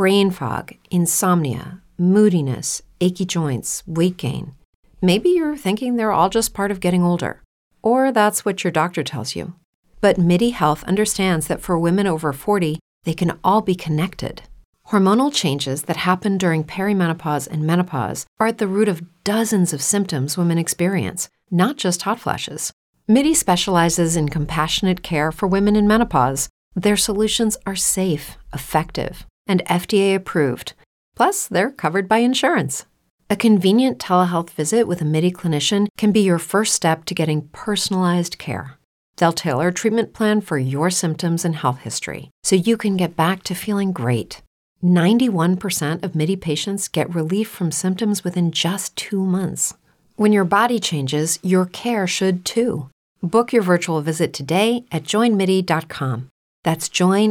brain fog, insomnia, moodiness, achy joints, weight gain. Maybe you're thinking they're all just part of getting older, or that's what your doctor tells you. But MIDI Health understands that for women over 40, they can all be connected. Hormonal changes that happen during perimenopause and menopause are at the root of dozens of symptoms women experience, not just hot flashes. MIDI specializes in compassionate care for women in menopause. Their solutions are safe, effective, and FDA approved. Plus, they're covered by insurance. A convenient telehealth visit with a MIDI clinician can be your first step to getting personalized care. They'll tailor a treatment plan for your symptoms and health history so you can get back to feeling great. 91% of MIDI patients get relief from symptoms within just two months. When your body changes, your care should too. Book your virtual visit today at joinmidi.com. That's joinmidi.com.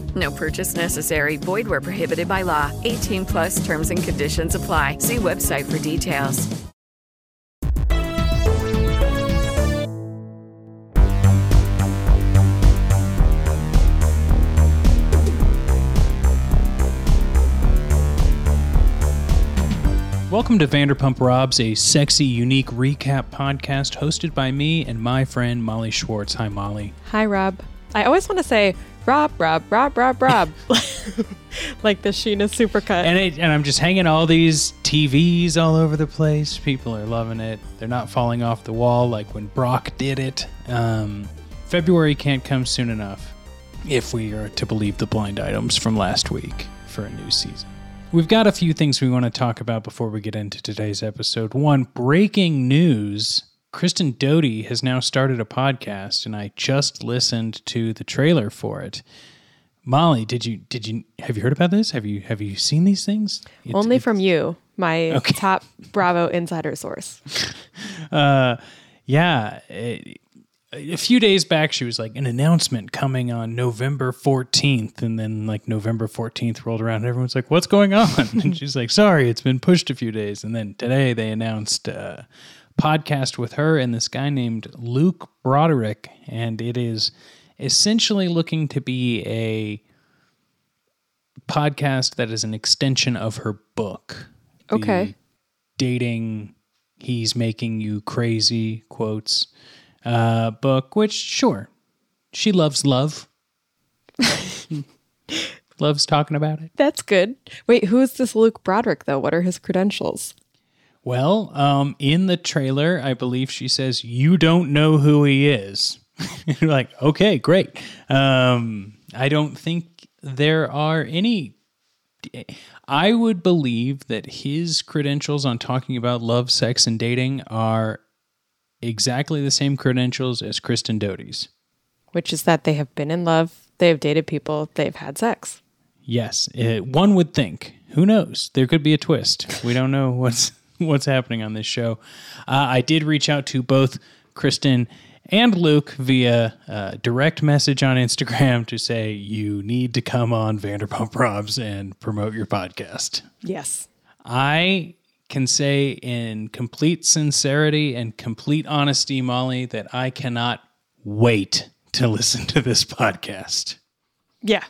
No purchase necessary. Void where prohibited by law. 18 plus terms and conditions apply. See website for details. Welcome to Vanderpump Robs, a sexy, unique recap podcast hosted by me and my friend Molly Schwartz. Hi, Molly. Hi, Rob. I always want to say Rob, Rob, Rob, Rob, Rob, like the Scheana supercut. And it, and I'm just hanging all these TVs all over the place. People are loving it. They're not falling off the wall like when Brock did it. Um, February can't come soon enough, if we are to believe the blind items from last week for a new season. We've got a few things we want to talk about before we get into today's episode. One, breaking news. Kristen Doute has now started a podcast, and I just listened to the trailer for it. Molly, did you did you have you heard about this? Have you have you seen these things? It's- Only it's- from you, my Okay. top Bravo insider source. uh, yeah. it- a few days back, she was like an announcement coming on November 14th. And then, like, November 14th rolled around, and everyone's like, What's going on? and she's like, Sorry, it's been pushed a few days. And then today, they announced a podcast with her and this guy named Luke Broderick. And it is essentially looking to be a podcast that is an extension of her book. Okay. dating, he's making you crazy quotes uh, book, which, sure, she loves love. loves talking about it. That's good. Wait, who is this Luke Broderick, though? What are his credentials? Well, um, in the trailer, I believe she says, You don't know who he is. You're like, okay, great. Um, I don't think there are any. I would believe that his credentials on talking about love, sex, and dating are exactly the same credentials as Kristen Doute's. Which is that they have been in love, they have dated people, they've had sex. Yes, uh, one would think. Who knows? There could be a twist. We don't know what's what's happening on this show. Uh, I did reach out to both Kristen and Luke via uh, direct message on Instagram to say you need to come on Vanderpump Robs and promote your podcast. Yes. I can say in complete sincerity and complete honesty, Molly, that I cannot wait to listen to this podcast. Yeah.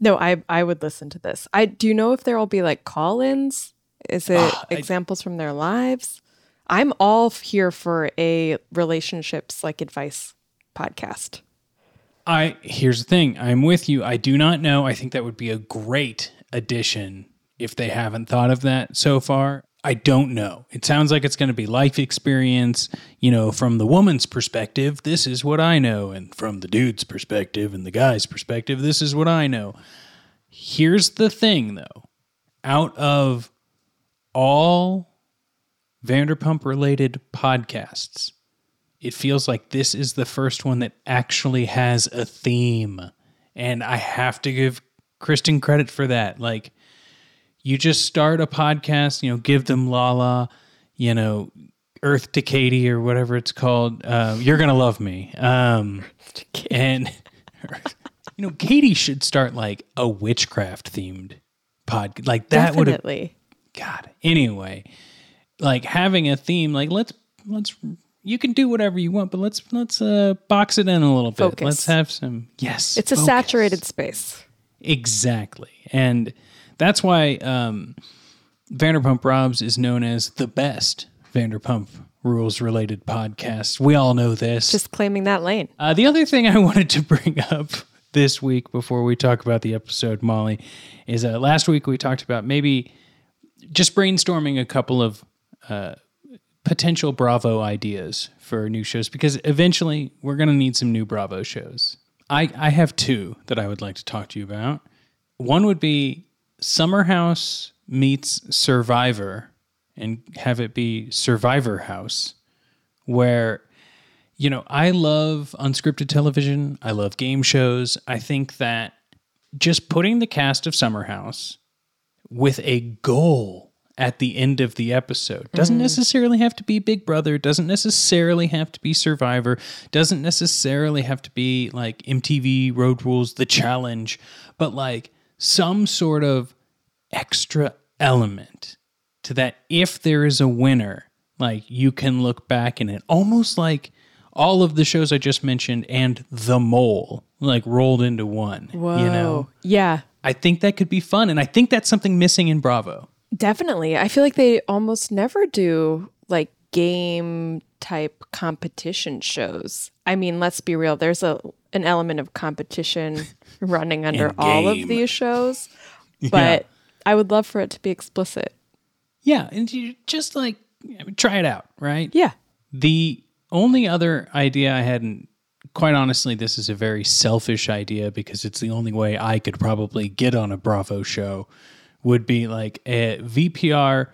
No, I I would listen to this. I do you know if there will be like call-ins? Is it ah, I- examples from their lives? I'm all here for a relationships like advice podcast. I here's the thing. I'm with you. I do not know. I think that would be a great addition if they haven't thought of that so far. I don't know. It sounds like it's going to be life experience, you know, from the woman's perspective, this is what I know, and from the dude's perspective and the guy's perspective, this is what I know. Here's the thing though. Out of all Vanderpump related podcasts, it feels like this is the first one that actually has a theme. And I have to give Kristen credit for that. Like, you just start a podcast, you know, give them Lala, you know, Earth to Katie or whatever it's called. Um, You're gonna love me. Um, and you know, Katie should start like a witchcraft themed pod. Like that would Definitely. God. Anyway, like having a theme, like let's let's you can do whatever you want, but let's let's uh box it in a little bit. Focus. Let's have some yes. It's a focus. saturated space. Exactly. And that's why um Vanderpump Robs is known as the best Vanderpump rules related podcast. We all know this. Just claiming that lane. Uh, the other thing I wanted to bring up this week before we talk about the episode, Molly, is uh, last week we talked about maybe just brainstorming a couple of uh, potential Bravo ideas for new shows because eventually we're going to need some new Bravo shows. I, I have two that I would like to talk to you about. One would be Summer House meets Survivor and have it be Survivor House, where you know, I love unscripted television. I love game shows. I think that just putting the cast of Summer House with a goal at the end of the episode doesn't mm-hmm. necessarily have to be Big Brother, doesn't necessarily have to be Survivor, doesn't necessarily have to be like MTV Road Rules, The Challenge, but like some sort of extra element to that if there is a winner, like you can look back in it almost like all of the shows I just mentioned and The Mole like rolled into one. Whoa. You know, Yeah. I think that could be fun, and I think that's something missing in Bravo. Definitely. I feel like they almost never do like game type competition shows. I mean, let's be real, there's a an element of competition running under all of these shows, but I would love for it to be explicit. Yeah, and you just like try it out, right? Yeah. The only other idea I hadn't, quite honestly, this is a very selfish idea because it's the only way I could probably get on a Bravo show, would be like a VPR,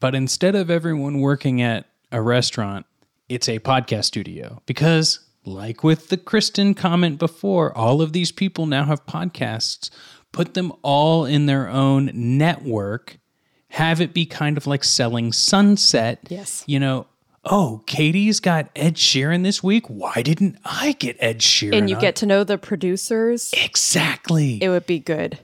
but instead of everyone working at a restaurant, it's a podcast studio. Because, like with the Kristen comment before, all of these people now have podcasts. Put them all in their own network have it be kind of like selling sunset. Yes. You know, oh, Katie's got Ed Sheeran this week. Why didn't I get Ed Sheeran? And you on- get to know the producers. exactly. It would be good.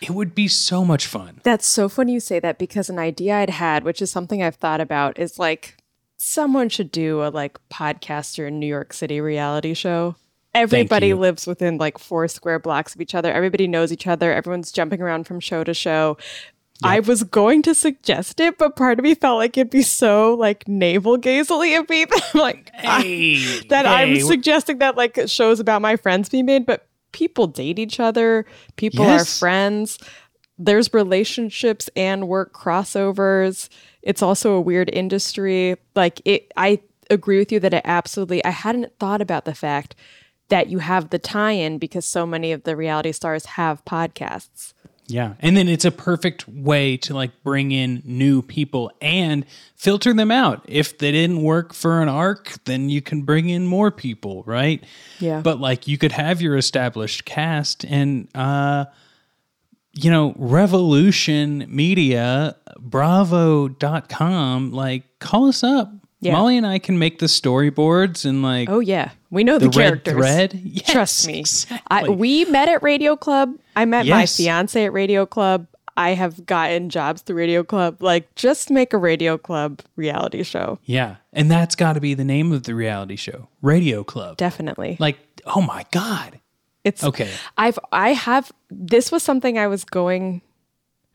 it would be so much fun. That's so funny you say that because an idea I'd had, which is something I've thought about, is like someone should do a like podcaster in New York City reality show. Everybody lives within like four square blocks of each other. Everybody knows each other. Everyone's jumping around from show to show. I was going to suggest it, but part of me felt like it'd be so like navel gazily of me that I'm like I- Hey, that I'm suggesting that like shows about my friends be made, but people date each other, people are friends. There's relationships and work crossovers. It's also a weird industry. Like it I agree with you that it absolutely I hadn't thought about the fact that you have the tie-in because so many of the reality stars have podcasts. Yeah. And then it's a perfect way to like bring in new people and filter them out. If they didn't work for an arc, then you can bring in more people, right? Yeah. But like you could have your established cast and uh you know, Revolution Media, bravo.com, like call us up. Yeah. Molly and I can make the storyboards and like Oh yeah, we know the, the red thread. Yes, Trust me. exactly. I, we met at Radio Club. I met my fiance at Radio Club. I have gotten jobs through Radio Club. Like, just make a Radio Club reality show. Yeah. And that's got to be the name of the reality show, Radio Club. Definitely. Like, oh my God. It's Okay. I've I have this was something I was going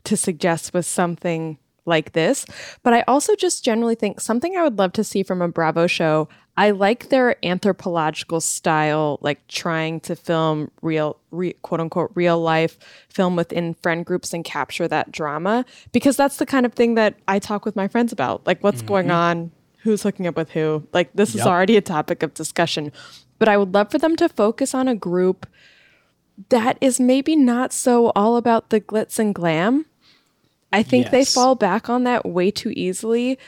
to suggest was something like this, but I also just generally think something I would love to see from a Bravo show. I like their anthropological style, like trying to film real, re, quote unquote, real life film within friend groups and capture that drama because that's the kind of thing that I talk with my friends about. Like, what's going mm-hmm. on? Who's hooking up with who? Like, this is already a topic of discussion. But I would love for them to focus on a group that is maybe not so all about the glitz and glam. I think they fall back on that way too easily.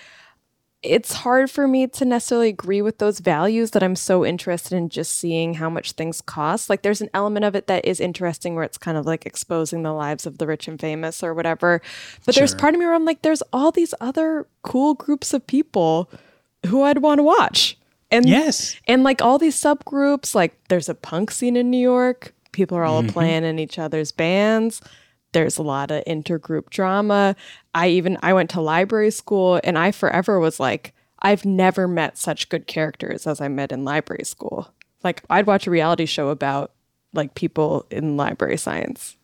it's hard for me to necessarily agree with those values that I'm so interested in just seeing how much things cost. Like there's an element of it that is interesting where it's kind of like exposing the lives of the rich and famous or whatever. But there's part of me where I'm like, there's all these other cool groups of people who I'd want to watch. And Yes. and like all these subgroups, like there's a punk scene in New York. People are Mm-hmm. all playing in each other's bands. There's a lot of intergroup drama. I even I went to library school and I forever was like, I've never met such good characters as I met in library school. Like I'd watch a reality show about like people in library science.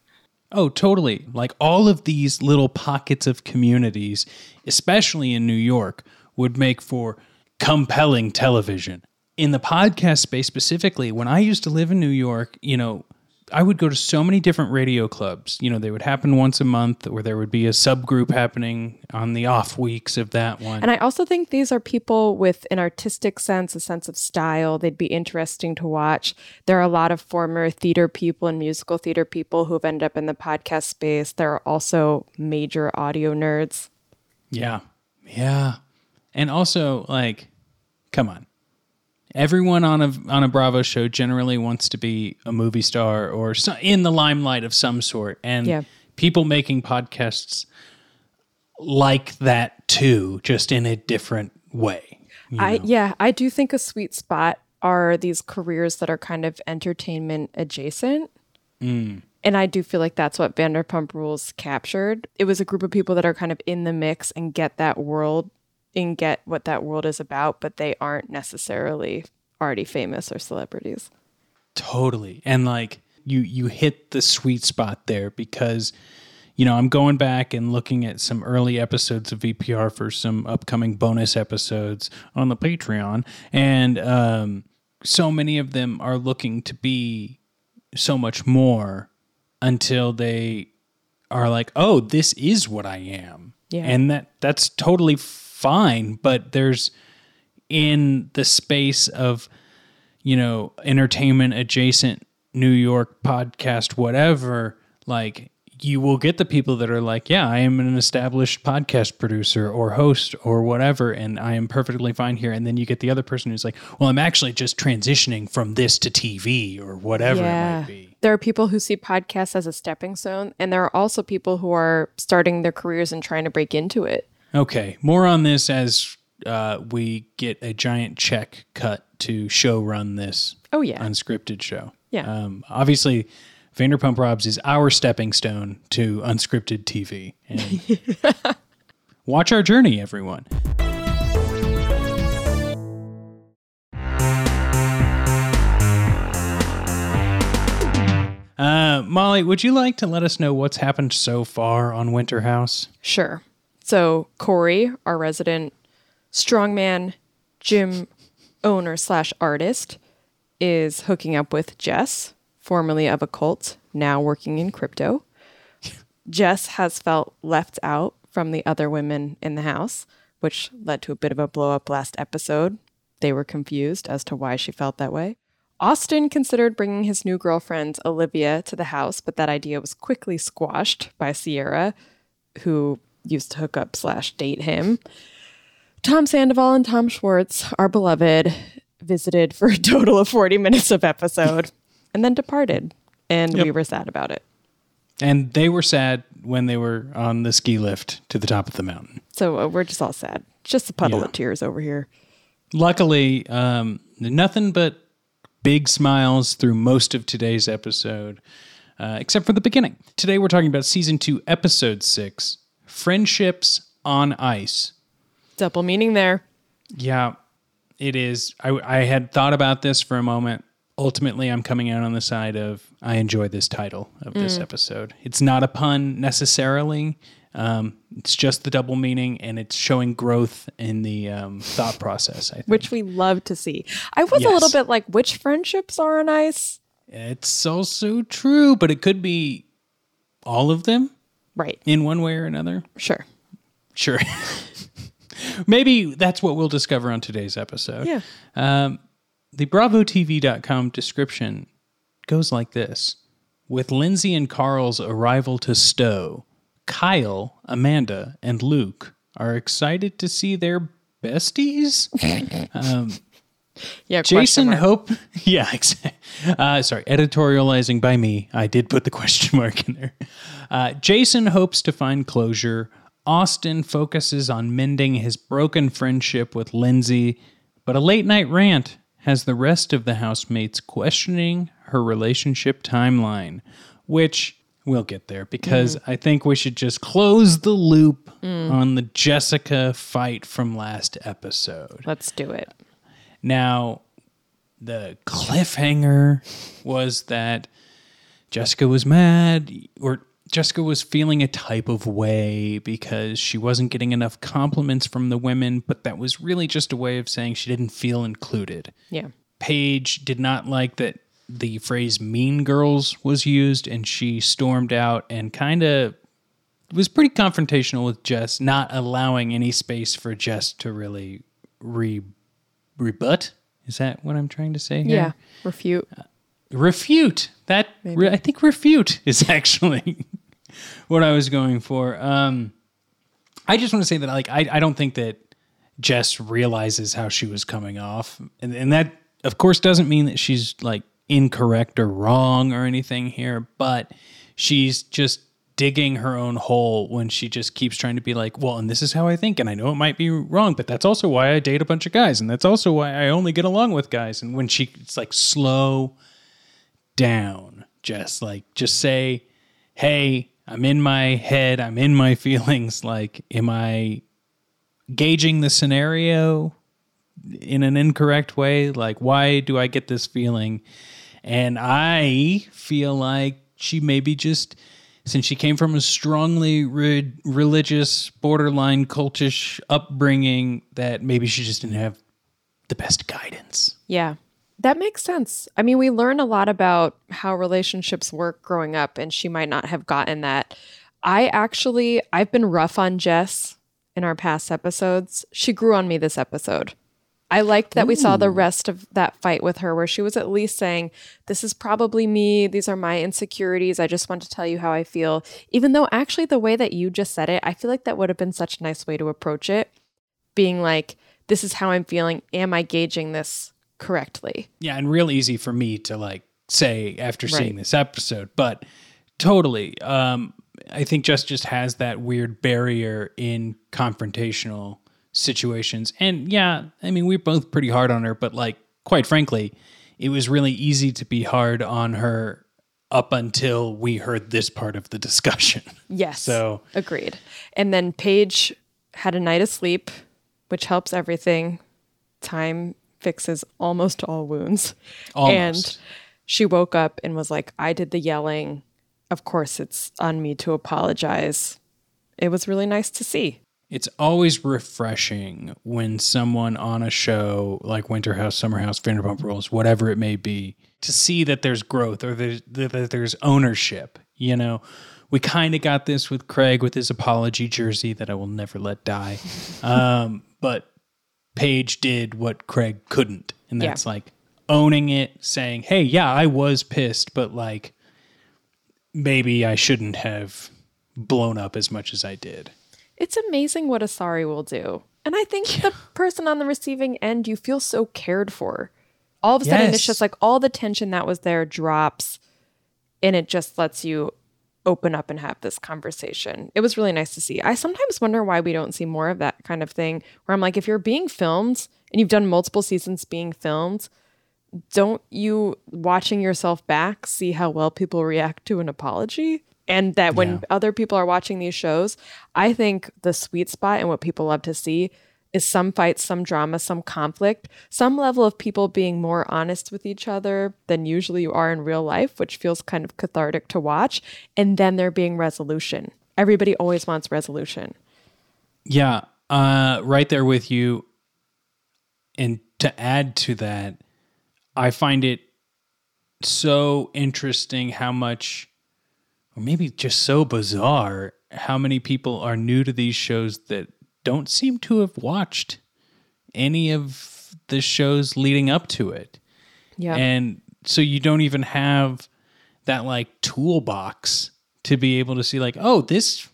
Oh, totally. Like all of these little pockets of communities, especially in New York, would make for compelling television. In the podcast space specifically, when I used to live in New York, you know, I would go to so many different radio clubs. You know, they would happen once a month, or there would be a subgroup happening on the off weeks of that one. And I also think these are people with an artistic sense, a sense of style. They'd be interesting to watch. There are a lot of former theater people and musical theater people who've ended up in the podcast space. There are also major audio nerds. Yeah. Yeah. And also like come on. Everyone on a on a Bravo show generally wants to be a movie star or in the limelight of some sort and Yeah. people making podcasts like that too just in a different way. I know? yeah, I do think a sweet spot are these careers that are kind of entertainment adjacent. Mm. And I do feel like that's what Vanderpump Rules captured. It was a group of people that are kind of in the mix and get that world and get what that world is about, but they aren't necessarily already famous or celebrities. Totally. And like you you hit the sweet spot there because you know, I'm going back and looking at some early episodes of VPR for some upcoming bonus episodes on the Patreon and um so many of them are looking to be so much more until they are like, "Oh, this is what I am." Yeah. And that that's totally fine, but there's in the space of you know, entertainment adjacent New York podcast, whatever, like you will get the people that are like, yeah, I am an established podcast producer or host or whatever, and I am perfectly fine here. And then you get the other person who's like, well, I'm actually just transitioning from this to TV or whatever it might be. There are people who see podcasts as a stepping stone, and there are also people who are starting their careers and trying to break into it. Okay, more on this as uh, we get a giant check cut to show run this Oh, yeah. unscripted show. Yeah. Um, obviously, Vanderpump Robs is our stepping stone to unscripted TV. And watch our journey, everyone. Uh, Molly, would you like to let us know what's happened so far on Winter House? Sure. So Kory, our resident strongman gym owner slash artist, is hooking up with Jess, formerly of a cult, now working in crypto. Jess has felt left out from the other women in the house, which led to a bit of a blow up last episode. They were confused as to why she felt that way. Austin considered bringing his new girlfriend, Olivia, to the house, but that idea was quickly squashed by Ciara, who used to hook up slash date him. Tom Sandoval and Tom Schwartz, our beloved, visited for a total of 40 minutes of episode and then departed. And we were sad about it. And they were sad when they were on the ski lift to the top of the mountain. So uh, we're just all sad. Just a puddle Yeah. of tears over here. Luckily, um, nothing but big smiles through most of today's episode, uh, except for the beginning. Today, we're talking about season two, episode six Friendships on Ice. Double meaning there. Yeah, it is. I, I had thought about this for a moment. Ultimately, I'm coming out on the side of I enjoy this title of this episode. It's not a pun necessarily. Um, it's just the double meaning, and it's showing growth in the um, thought process. I think. which we love to see. I was a little bit like, which friendships are on ice? It's also true, but it could be all of them Right. in one way or another. Sure. Sure. Maybe that's what we'll discover on today's episode. Yeah. Um, the BravoTV.com description goes like this With Lindsay and Carl's arrival to Stowe, Kyle, Amanda, and Luke are excited to see their besties. um, Yeah, Jason mark. Hope. Yeah, exactly. Uh, sorry, editorializing by me. I did put the question mark in there. Uh, Jason hopes to find closure. Austin focuses on mending his broken friendship with Lindsay, but a late night rant has the rest of the housemates questioning her relationship timeline, which we'll get there because I think we should just close the loop on the Jessica fight from last episode. Let's do it. Now, the cliffhanger was that Jessica was mad, or Jessica was feeling a type of way because she wasn't getting enough compliments from the women, but that was really just a way of saying she didn't feel included. Yeah. Paige did not like that the phrase mean girls was used, and she stormed out and kind of was pretty confrontational with Jess, not allowing any space for Jess to really re- rebut. Is that what I'm trying to say here? Yeah. Refute. refute that re- i think refute is actually what i was going for um i just want to say that like i, I don't think that jess realizes how she was coming off and, and that of course doesn't mean that she's like incorrect or wrong or anything here but she's just digging her own hole when she just keeps trying to be like well and this is how i think and i know it might be wrong but that's also why i date a bunch of guys and that's also why i only get along with guys and when she it's like slow down. Just like, just say, hey, I'm in my head, I'm in my feelings. Like, am I gauging the scenario in an incorrect way? Like, why do I get this feeling? And I feel like she maybe just, since she came from a strongly re- religious, borderline cultish upbringing, that maybe she just didn't have the best guidance. Yeah. That makes sense. I mean, we learn a lot about how relationships work growing up, and she might not have gotten that. I actually, I've been rough on Jess in our past episodes. She grew on me this episode. I liked that we saw the rest of that fight with her where she was at least saying, This is probably me. These are my insecurities. I just want to tell you how I feel. Even though, actually, the way that you just said it, I feel like that would have been such a nice way to approach it. Being like, This is how I'm feeling. Am I gauging this correctly? Yeah, and real easy for me to like say after seeing Right. this episode, but totally. Um, I think Jess just has that weird barrier in confrontational situations. And yeah, I mean, we're both pretty hard on her, but like, quite frankly, it was really easy to be hard on her up until we heard this part of the discussion. Yes. So- agreed. And then Paige had a night of sleep, which helps everything. Time fixes almost all wounds. Almost. And she woke up and was like, I did the yelling. Of course, it's on me to apologize. It was really nice to see. It's always refreshing when someone on a show like Winter House, Summer House, Vanderpump Rules, whatever it may be, to see that there's growth or there's, that there's ownership. You know, we kind of got this with Craig with his apology jersey that I will never let die. Um, but Paige did what Craig couldn't, and Yeah. that's like owning it, saying, "Hey, yeah, I was pissed, but like maybe I shouldn't have blown up as much as I did." It's amazing what a sorry will do. And I think the person on the receiving end, you feel so cared for. All of a sudden, it's just like all the tension that was there drops and it just lets you open up and have this conversation. It was really nice to see. I sometimes wonder why we don't see more of that kind of thing where I'm like, if you're being filmed and you've done multiple seasons being filmed, don't you watching yourself back see how well people react to an apology? And that when Yeah. other people are watching these shows, I think the sweet spot and what people love to see is some fights, some drama, some conflict, some level of people being more honest with each other than usually you are in real life, which feels kind of cathartic to watch. And then there being resolution. Everybody always wants resolution. Yeah, uh, right there with you. And to add to that, I find it so interesting how much, or maybe just so bizarre, how many people are new to these shows that don't seem to have watched any of the shows leading up to it. Yeah. And so you don't even have that like toolbox to be able to see like, oh, this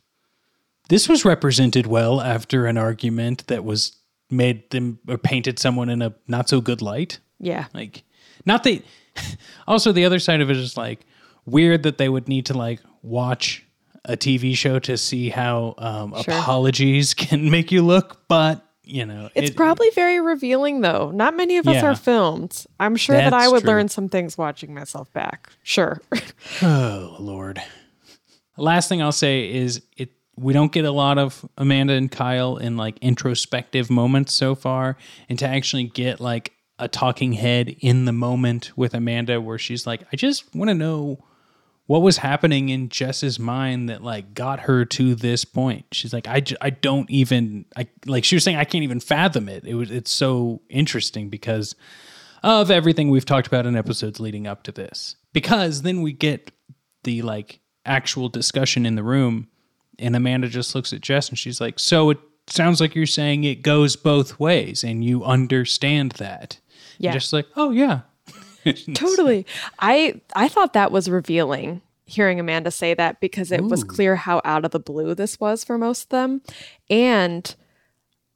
this was represented well after an argument that was made them or painted someone in a not so good light. Yeah. Like, not that. Also, the other side of it is like weird that they would need to like watch a TV show to see how um, Sure. apologies can make you look, but you know, It's it- probably very revealing, though. Not many of us Yeah. are filmed. I'm sure that I would true. learn some things watching myself back. Sure. Oh Lord. Last thing I'll say is it we don't get a lot of Amanda and Kyle in like introspective moments so far. And to actually get like a talking head in the moment with Amanda where she's like, I just want to know what was happening in Jess's mind that like got her to this point. She's like, I, j- I don't even I like she was saying I can't even fathom it. It was it's so interesting because of everything we've talked about in episodes leading up to this. Because then we get the like actual discussion in the room and Amanda just looks at Jess and she's like, "So it sounds like you're saying it goes both ways and you understand that." Yeah. And just like, "Oh yeah." Totally. I I thought that was revealing hearing Amanda say that because it was clear how out of the blue this was for most of them. And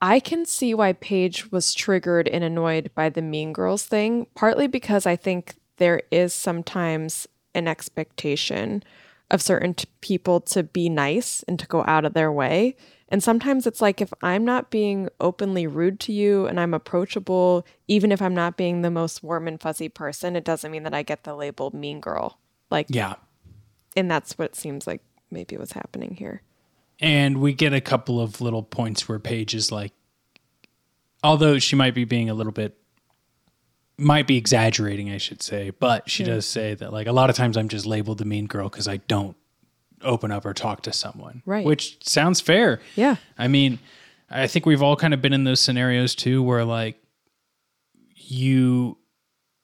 I can see why Paige was triggered and annoyed by the Mean Girls thing, partly because I think there is sometimes an expectation of certain t- people to be nice and to go out of their way. And sometimes it's like if I'm not being openly rude to you and I'm approachable, even if I'm not being the most warm and fuzzy person, it doesn't mean that I get the label mean girl. Like, Yeah. and that's what it seems like maybe what's happening here. And we get a couple of little points where Paige is like, although she might be being a little bit, might be exaggerating, I should say, but she does say that like a lot of times I'm just labeled the mean girl because I don't open up or talk to someone. Right. Which sounds fair. Yeah. I mean, I think we've all kind of been in those scenarios too where like you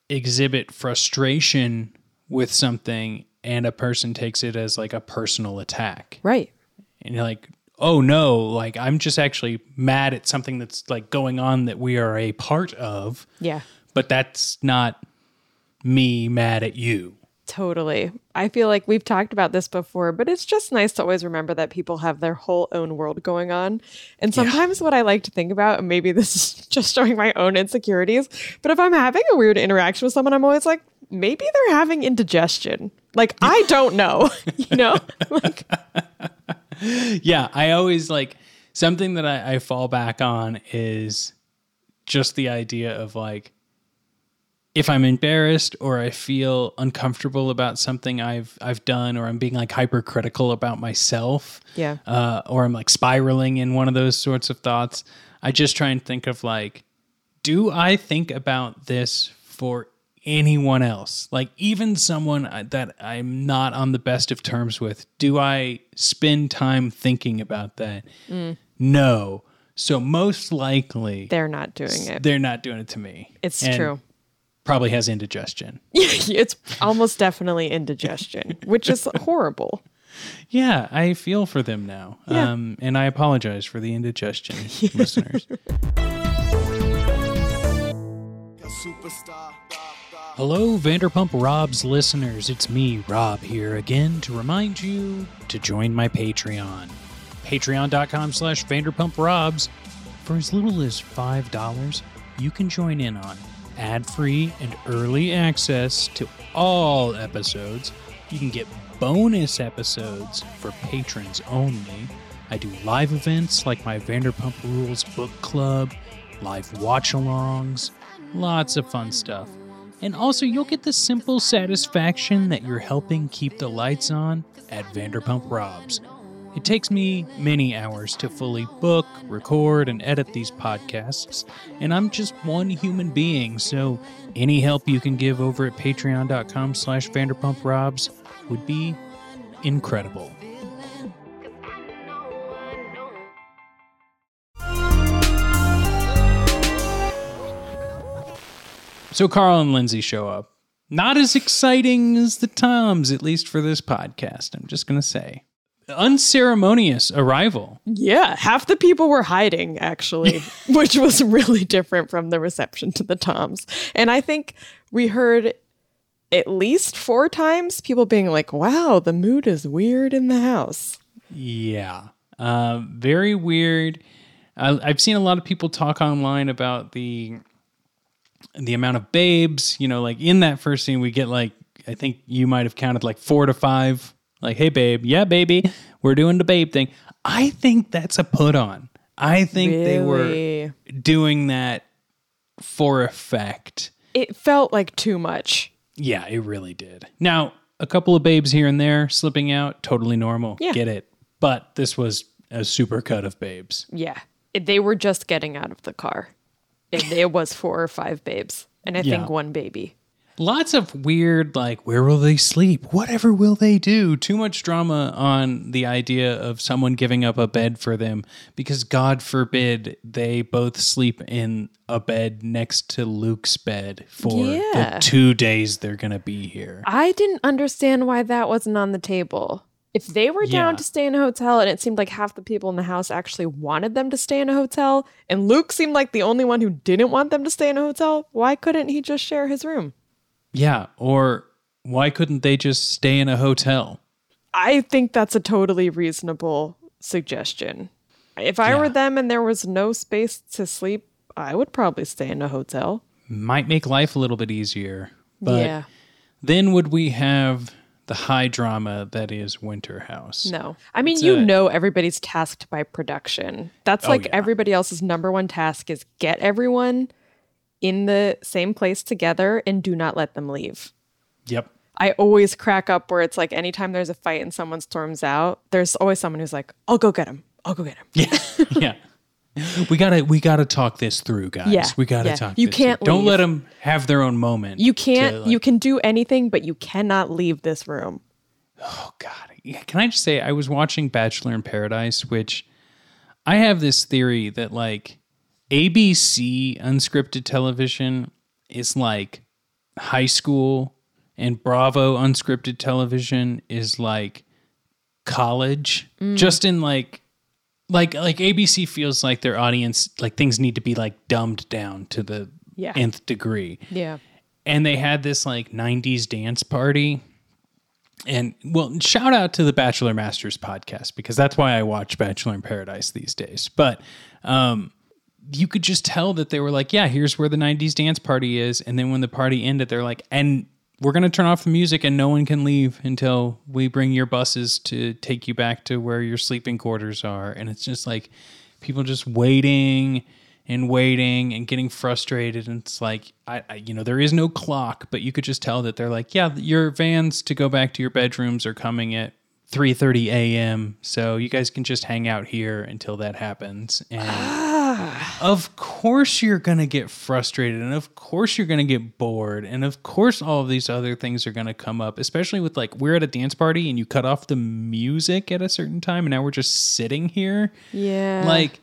exhibit frustration with something and a person takes it as like a personal attack Right. and you're like oh no like i'm just actually mad at something that's like going on that we are a part of Yeah. but that's not me mad at you Totally. I feel like we've talked about this before, but it's just nice to always remember that people have their whole own world going on. And sometimes what I like to think about, and maybe this is just showing my own insecurities, but if I'm having a weird interaction with someone, I'm always like, maybe they're having indigestion. Like, I don't know, you know? like, yeah i always like something that I, I fall back on is just the idea of like if i'm embarrassed or i feel uncomfortable about something i've i've done or i'm being like hypercritical about myself Yeah. uh, or i'm like spiraling in one of those sorts of thoughts i just try and think of like do i think about this for anyone else like even someone that i'm not on the best of terms with do i spend time thinking about that no so most likely they're not doing it. they're not doing it to me It's And true. Probably has indigestion it's almost definitely indigestion, which is horrible. yeah i feel for them now Yeah. um, and i apologize for the indigestion listeners Hello, Vanderpump Rob's listeners. It's me, Rob, here again to remind you to join my Patreon. Patreon.com slash Vanderpump Robs. For as little as $5, you can join in on ad free and early access to all episodes. You can get bonus episodes for patrons only. I do live events like my Vanderpump Rules book club, live watch alongs, lots of fun stuff. And also, you'll get the simple satisfaction that you're helping keep the lights on at Vanderpump Robs. It takes me many hours to fully book, record, and edit these podcasts, and I'm just one human being, so any help you can give over at patreon.com slash vanderpumprobs would be incredible. So Carl and Lindsay show up. Not as exciting as the Toms, at least for this podcast, I'm just going to say. Unceremonious arrival. Yeah, half the people were hiding actually, which was really different from the reception to the Toms. And I think we heard at least four times people being like, wow, the mood is weird in the house. Yeah. Uh, very weird. I, I've seen a lot of people talk online about the the amount of babes. You know, like in that first scene, we get like I think you might have counted like four to five. Like, hey, babe, yeah, baby, we're doing the babe thing. I think that's a put on. I think they were doing that for effect. It felt like too much. Yeah, it really did. Now, a couple of babes here and there slipping out, totally normal. Yeah. Get it. But this was a super cut of babes. Yeah. They were just getting out of the car. It, it was four or five babes. And I Yeah. think one baby. Lots of weird, like, where will they sleep? Whatever will they do? Too much drama on the idea of someone giving up a bed for them because, God forbid, they both sleep in a bed next to Luke's bed for Yeah. the two days they're going to be here. I didn't understand why that wasn't on the table. If they were down Yeah. to stay in a hotel and it seemed like half the people in the house actually wanted them to stay in a hotel, and Luke seemed like the only one who didn't want them to stay in a hotel, why couldn't he just share his room? Yeah. Or why couldn't they just stay in a hotel? I think that's a totally reasonable suggestion. If I were them and there was no space to sleep, I would probably stay in a hotel. Might make life a little bit easier. But yeah. then would we have the high drama that is Winter House? No. I mean, It's you a- know everybody's tasked by production. That's Oh, like yeah. everybody else's number one task is get everyone in the same place together and do not let them leave. Yep. I always crack up where it's like anytime there's a fight and someone storms out, there's always someone who's like, "I'll go get him. I'll go get him." Yeah. yeah. We gotta we gotta talk this through, guys. Yeah, We gotta yeah. talk. You this can't Don't let them have their own moment. You can't like- you can do anything, but you cannot leave this room. Oh God. Can I just say I was watching Bachelor in Paradise, which I have this theory that like ABC unscripted television is like high school and Bravo unscripted television is like college. Just in like like like ABC feels like their audience like things need to be like dumbed down to the Yeah. nth degree Yeah. and they had this like 90s dance party and well shout out to the bachelor masters podcast because that's why i watch bachelor in paradise these days but um you could just tell that they were like yeah here's where the 90s dance party is. And then when the party ended they're like and we're going to turn off the music and no one can leave until we bring your buses to take you back to where your sleeping quarters are. And it's just like people just waiting and waiting and getting frustrated. And it's like I, I you know there is no clock but you could just tell that they're like yeah your vans to go back to your bedrooms are coming at 3:30 a.m. so you guys can just hang out here until that happens. And of course you're going to get frustrated and of course you're going to get bored and of course all of these other things are going to come up especially with like we're at a dance party and you cut off the music at a certain time and now we're just sitting here Yeah. like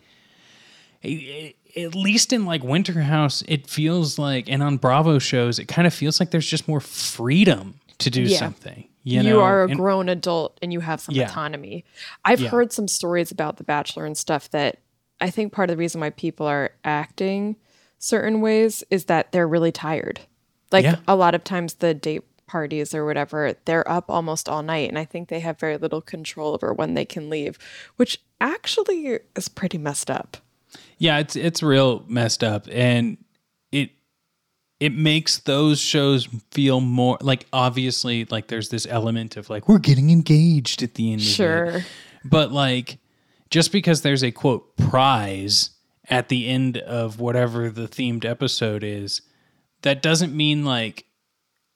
at least in like winter house it feels like and on bravo shows it kind of feels like there's just more freedom to do Yeah. something you, know? you, are a And- grown adult and you have some Yeah. autonomy. I've Yeah. heard some stories about The Bachelor and stuff that I think part of the reason why people are acting certain ways is that they're really tired. Like Yeah. a lot of times the date parties or whatever, they're up almost all night and I think they have very little control over when they can leave, which actually is pretty messed up. yeah it's it's real messed up and it it makes those shows feel more like obviously like there's this element of like we're getting engaged at the end of it Sure. but like just because there's a quote prize at the end of whatever the themed episode is that doesn't mean like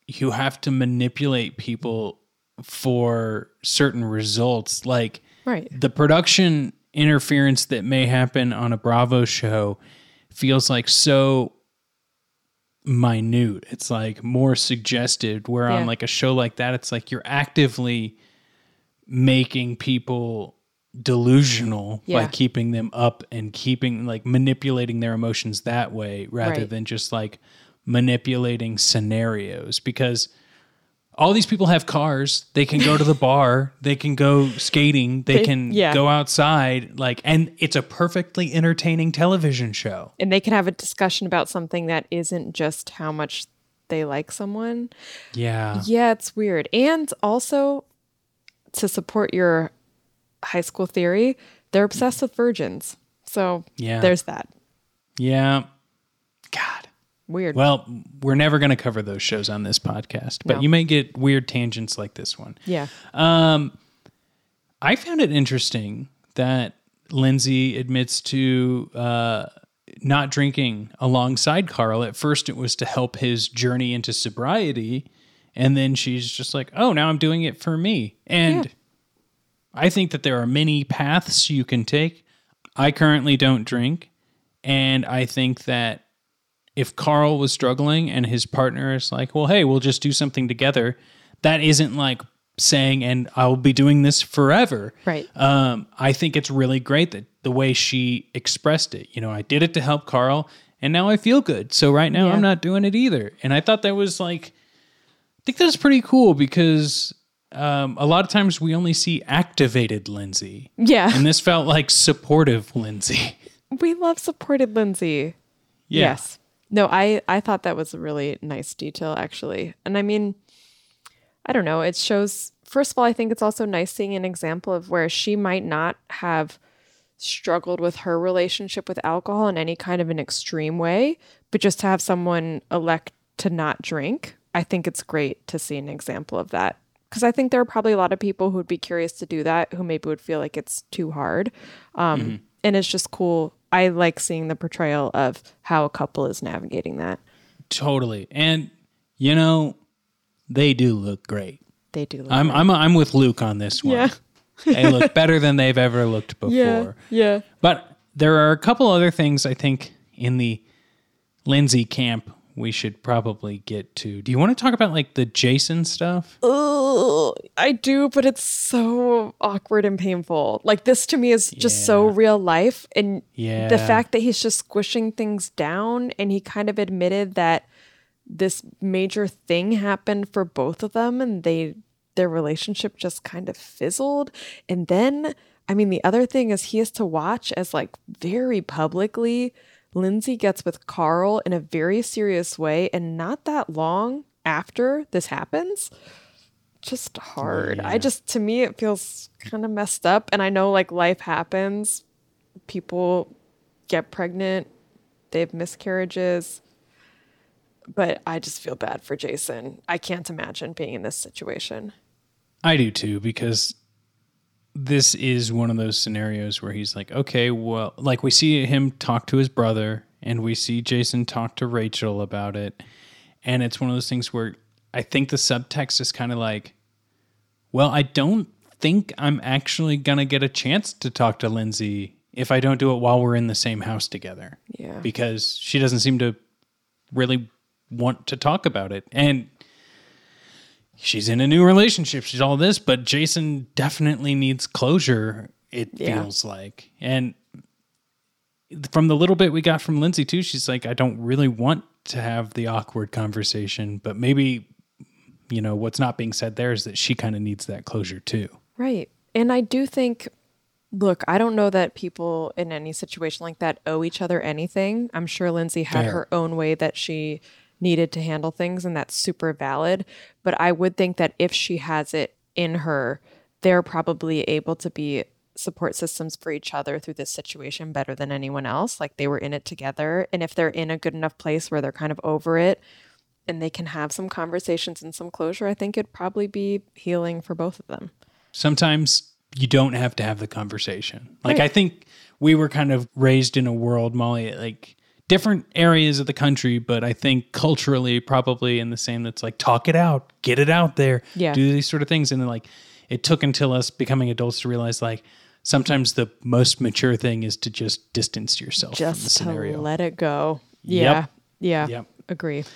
you have to manipulate people for certain results. Like Right. the production interference that may happen on a bravo show feels like so minute. It's like more suggested. Where on like a show like that it's like you're actively making people delusional by keeping them up and keeping like manipulating their emotions that way rather Right. than just like manipulating scenarios because all these people have cars they can go to the bar they can go skating they, They- can yeah. go outside like and it's a perfectly entertaining television show And they can have a discussion about something that isn't just how much they like someone. yeah Yeah, it's weird. And also, to support your high school theory, they're obsessed with virgins. So Yeah. there's that. Yeah. God. Weird. Well, we're never going to cover those shows on this podcast, but No. you may get weird tangents like this one. yeah. Um, I found it interesting that Lindsay admits to uh, not drinking alongside Carl. At first, it was to help his journey into sobriety. And then she's just like, oh, now I'm doing it for me. And I think that there are many paths you can take. I currently don't drink. And I think that if Carl was struggling and his partner is like, well, hey, we'll just do something together, that isn't like saying, and I'll be doing this forever. Right. Um, I think it's really great that the way she expressed it. You know, I did it to help Carl, and now I feel good. So right now Yeah. I'm not doing it either. And I thought that was like, I think that's pretty cool because um, a lot of times we only see activated Lindsay. Yeah. And this felt like supportive Lindsay. we love supported Lindsay. Yeah. Yes. No, I I thought that was a really nice detail actually. And I mean, I don't know, it shows first of all, I think it's also nice seeing an example of where she might not have struggled with her relationship with alcohol in any kind of an extreme way, but just to have someone elect to not drink, I think it's great to see an example of that. Because I think there are probably a lot of people who would be curious to do that who maybe would feel like it's too hard. Um, And it's just cool. I like seeing the portrayal of how a couple is navigating that. Totally. And you know, they do look great. They do. Look I'm I'm I'm with Luke on this one. Yeah. they look better than they've ever looked before. yeah. Yeah. But there are a couple other things I think in the Lindsay camp we should probably get to. Do you want to talk about like the Jason stuff? Ugh, I do, but it's so awkward and painful. Like this to me is just so real life, and Yeah. the fact that he's just squishing things down, and he kind of admitted that this major thing happened for both of them, and they their relationship just kind of fizzled. And then, I mean, the other thing is he has to watch as like very publicly. Lindsay gets with Carl in a very serious way, and not that long after this happens just hard. I just to me it feels kind of messed up and I know like life happens. People get pregnant, they have miscarriages. But I just feel bad for Jason. I can't imagine being in this situation. I do too because this is one of those scenarios where he's like, okay, well, like we see him talk to his brother and we see Jason talk to Rachel about it. And it's one of those things where I think the subtext is kind of like, well, I don't think I'm actually going to get a chance to talk to Lindsay if I don't do it while we're in the same house together. Yeah. Because she doesn't seem to really want to talk about it. And she's in a new relationship. She's all this, but Jason definitely needs closure, it Yeah. feels like. And from the little bit we got from Lindsay, too, she's like, I don't really want to have the awkward conversation, but maybe, you know, what's not being said there is that she kind of needs that closure, too. Right. And I do think, look, I don't know that people in any situation like that owe each other anything. I'm sure Lindsay had Fair. her own way that she needed to handle things, and that's super valid. But I would think that if she has it in her, they're probably able to be support systems for each other through this situation better than anyone else. Like they were in it together. And if they're in a good enough place where they're kind of over it, and they can have some conversations and some closure, I think it'd probably be healing for both of them. sometimes you don't have to have the conversation. Like Right. I think we were kind of raised in a world, Molly, like different areas of the country, but I think culturally probably in the same that's like talk it out, get it out there, Yeah. do these sort of things. And then like it took until us becoming adults to realize like sometimes the most mature thing is to just distance yourself from the just to scenario. let it go. Yeah. Yeah. Yep. Agree.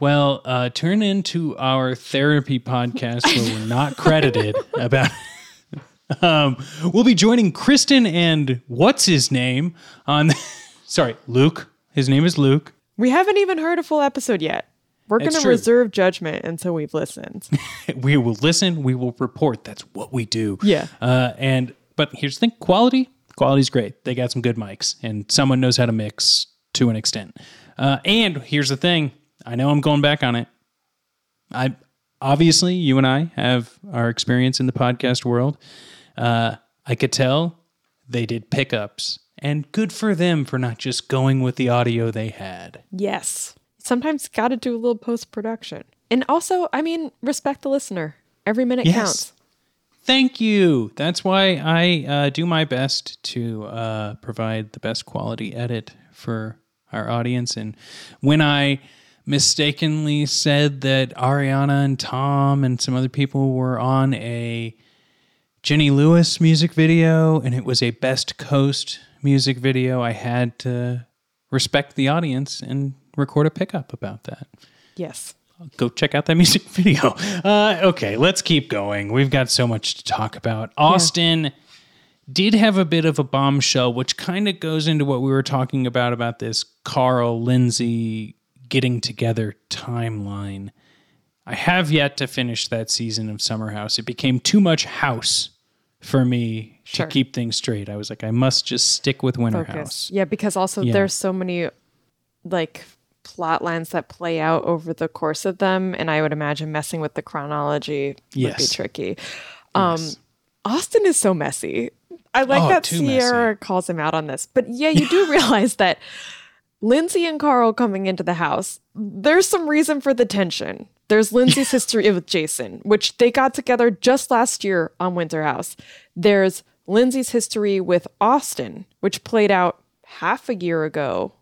Well, uh, turn into our therapy podcast where we're not credited about. um, we'll be joining Kristen and what's his name on. sorry, Luke. His name is Luke. We haven't even heard a full episode yet. We're going to reserve judgment until we've listened. We will listen. We will report. That's what we do. Yeah. Uh, and but here's the thing: quality. Quality's great. They got some good mics, and someone knows how to mix to an extent. Uh, and here's the thing: I know I'm going back on it. I obviously you and I have our experience in the podcast world. Uh, I could tell they did pickups, and good for them for not just going with the audio they had. Yes. Sometimes got to do a little post production. And also, I mean, respect the listener. Every minute Yes. counts. Thank you. That's why I uh, do my best to uh, provide the best quality edit for our audience. And when I mistakenly said that Ariana and Tom and some other people were on a Jenny Lewis music video and it was a Best Coast music video, I had to respect the audience and record a pickup about that Yes. go check out that music video. Uh, okay, let's keep going. We've got so much to talk about. Austin did have a bit of a bombshell, which kind of goes into what we were talking about about this Carl Lindsay getting together timeline. I have yet to finish that season of Summer House. It became too much house for me Sure. to keep things straight. I was like, I must just stick with Winter Focus. House. Yeah, because also Yeah. there's so many like plot lines that play out over the course of them. And I would imagine messing with the chronology would be tricky. Um, Yes. Austin is so messy. I like Oh, that Ciara messy. calls him out on this. But yeah, you do realize that Lindsay and Carl coming into the house, there's some reason for the tension. There's Lindsay's history with Jason, which they got together just last year on Winter House. There's Lindsay's history with Austin, which played out half a year ago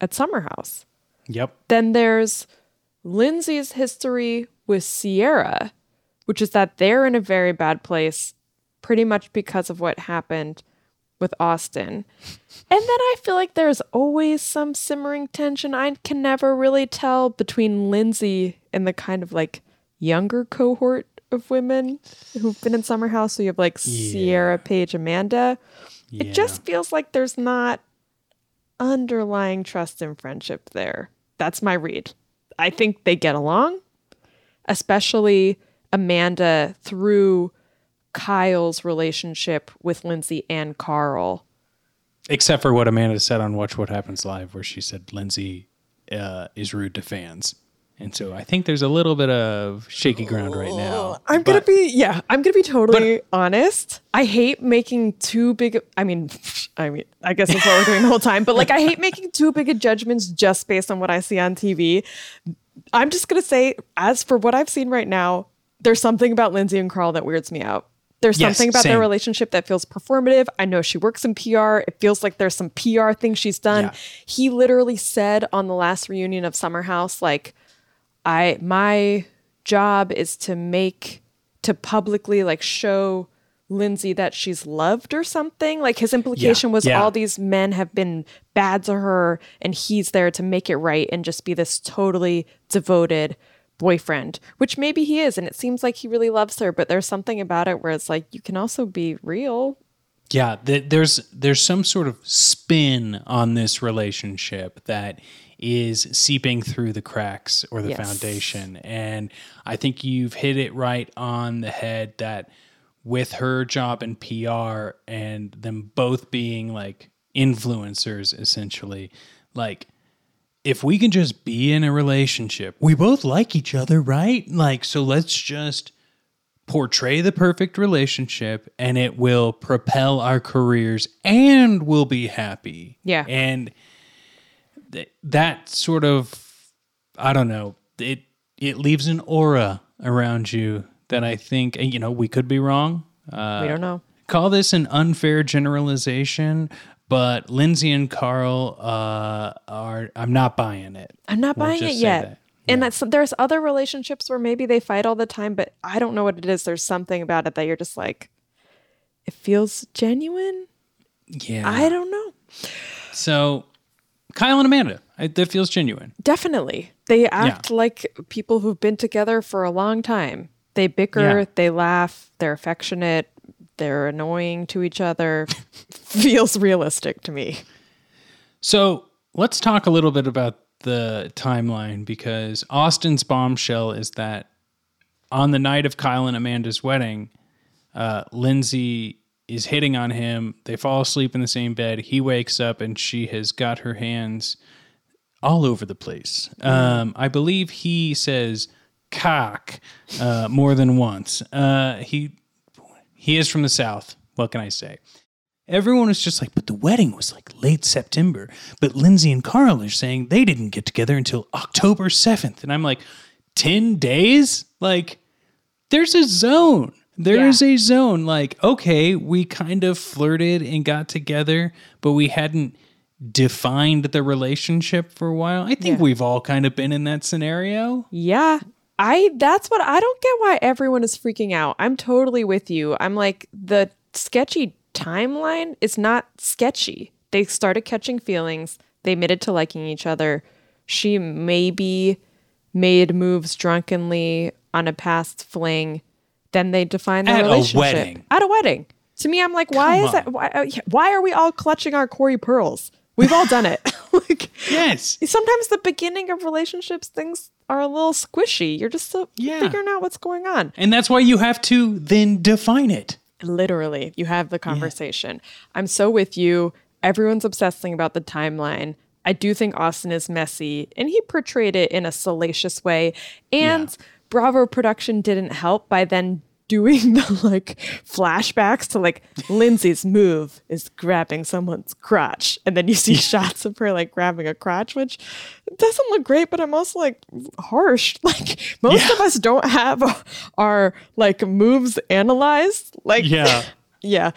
at Summer House. Yep. Then there's Lindsay's history with Ciara, which is that they're in a very bad place pretty much because of what happened with Austin. And then I feel like there's always some simmering tension. I can never really tell between Lindsay and the kind of like younger cohort of women who've been in Summer House. So you have like Ciara, Paige, Amanda. It just feels like there's not underlying trust and friendship there. That's my read. I think they get along, especially Amanda through Kyle's relationship with Lindsay and Carl. Except for what Amanda said on Watch What Happens Live, where she said Lindsay uh, is rude to fans. And so I think there's a little bit of shaky ground right now. I'm gonna be yeah, I'm gonna be totally honest. I hate making too big I mean I mean I guess that's what we're doing the whole time, but like I hate making too big of judgments just based on what I see on TV. I'm just gonna say, as for what I've seen right now, there's something about Lindsay and Carl that weirds me out. There's Yes, something about their relationship that feels performative. I know she works in PR. It feels like there's some PR thing she's done. Yeah. He literally said on the last reunion of Summer House, like, I my job is to make to publicly like show Lindsay that she's loved or something. Like his implication was yeah. all these men have been bad to her and he's there to make it right and just be this totally devoted boyfriend, which maybe he is and it seems like he really loves her, but there's something about it where it's like you can also be real. Yeah, th- there's there's some sort of spin on this relationship that is seeping through the cracks or the Yes. foundation, and I think you've hit it right on the head that with her job in PR and them both being like influencers essentially, like if we can just be in a relationship, we both like each other, right? Like, so let's just portray the perfect relationship and it will propel our careers and we'll be happy. Yeah. And th- that sort of, I don't know, it, it leaves an aura around you that I think, and, you know, we could be wrong. Uh, we don't know. call this an unfair generalization, but Lindsay and Carl uh, are. I'm not buying it. I'm not We'll buying it yet. that. And that's there's other relationships where maybe they fight all the time, but I don't know what it is. There's something about it that you're just like, it feels genuine. Yeah. I don't know. so, Kyle and Amanda, I, that feels genuine. Definitely. They act like people who've been together for a long time. They bicker, Yeah. they laugh, they're affectionate, they're annoying to each other. feels realistic to me. So let's talk a little bit about the timeline because Austin's bombshell is that on the night of Kyle and Amanda's wedding, uh, Lindsay is hitting on him. They fall asleep in the same bed. He wakes up and she has got her hands all over the place. Um, I believe he says cock uh, more than once. Uh, he he is from the south. What can I say? everyone was just like, but the wedding was like late September. But Lindsay and Carl are saying they didn't get together until October 7th. And I'm like, 10 days? Like, there's a zone. There Yeah. is a zone. Like, okay, we kind of flirted and got together, but we hadn't defined the relationship for a while. I think Yeah. we've all kind of been in that scenario. Yeah. I that's what I don't get why everyone is freaking out. I'm totally with you. I'm like the sketchy timeline is not sketchy. They started catching feelings. They admitted to liking each other. She maybe made moves drunkenly on a past fling. Then they defined their At a relationship wedding. at a wedding. To me, I'm like, why Come is that? Why, uh, why are we all clutching our Corey pearls? We've all done it. like, Yes. sometimes the beginning of relationships things are a little squishy you're just still Yeah. figuring out what's going on And that's why you have to then define it. literally you have the conversation i'm so with you everyone's obsessing about the timeline i do think austin is messy and he portrayed it in a salacious way and bravo production didn't help by then doing the like flashbacks to like lindsay's move is grabbing someone's crotch and then you see shots of her like grabbing a crotch which doesn't look great but i'm also like harsh. Like most of us don't have our like moves analyzed. Like Yeah. yeah.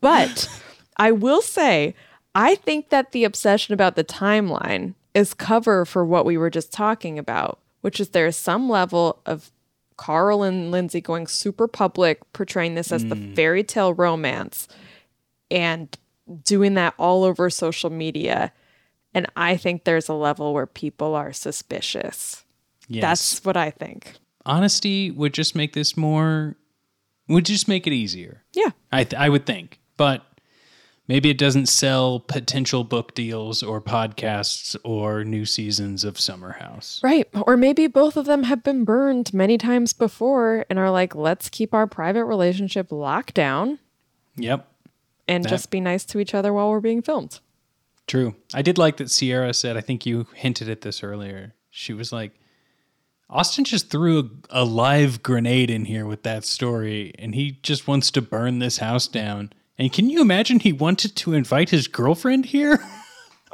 But I will say, I think that the obsession about the timeline is cover for what we were just talking about, which is there is some level of Carl and Lindsay going super public, portraying this as the hmm. fairy tale romance and doing that all over social media. And I think there's a level where people are suspicious. Yes. That's what I think. honesty would just make this more would just make it easier. Yeah. I th- I would think, but maybe it doesn't sell potential book deals or podcasts or new seasons of Summer House. Right. Or maybe both of them have been burned many times before and are like, let's keep our private relationship locked down Yep, and That- just be nice to each other while we're being filmed. true. I did like that Ciara said. I think you hinted at this earlier. She was like, Austin just threw a, a live grenade in here with that story, and he just wants to burn this house down. And can you imagine he wanted to invite his girlfriend here?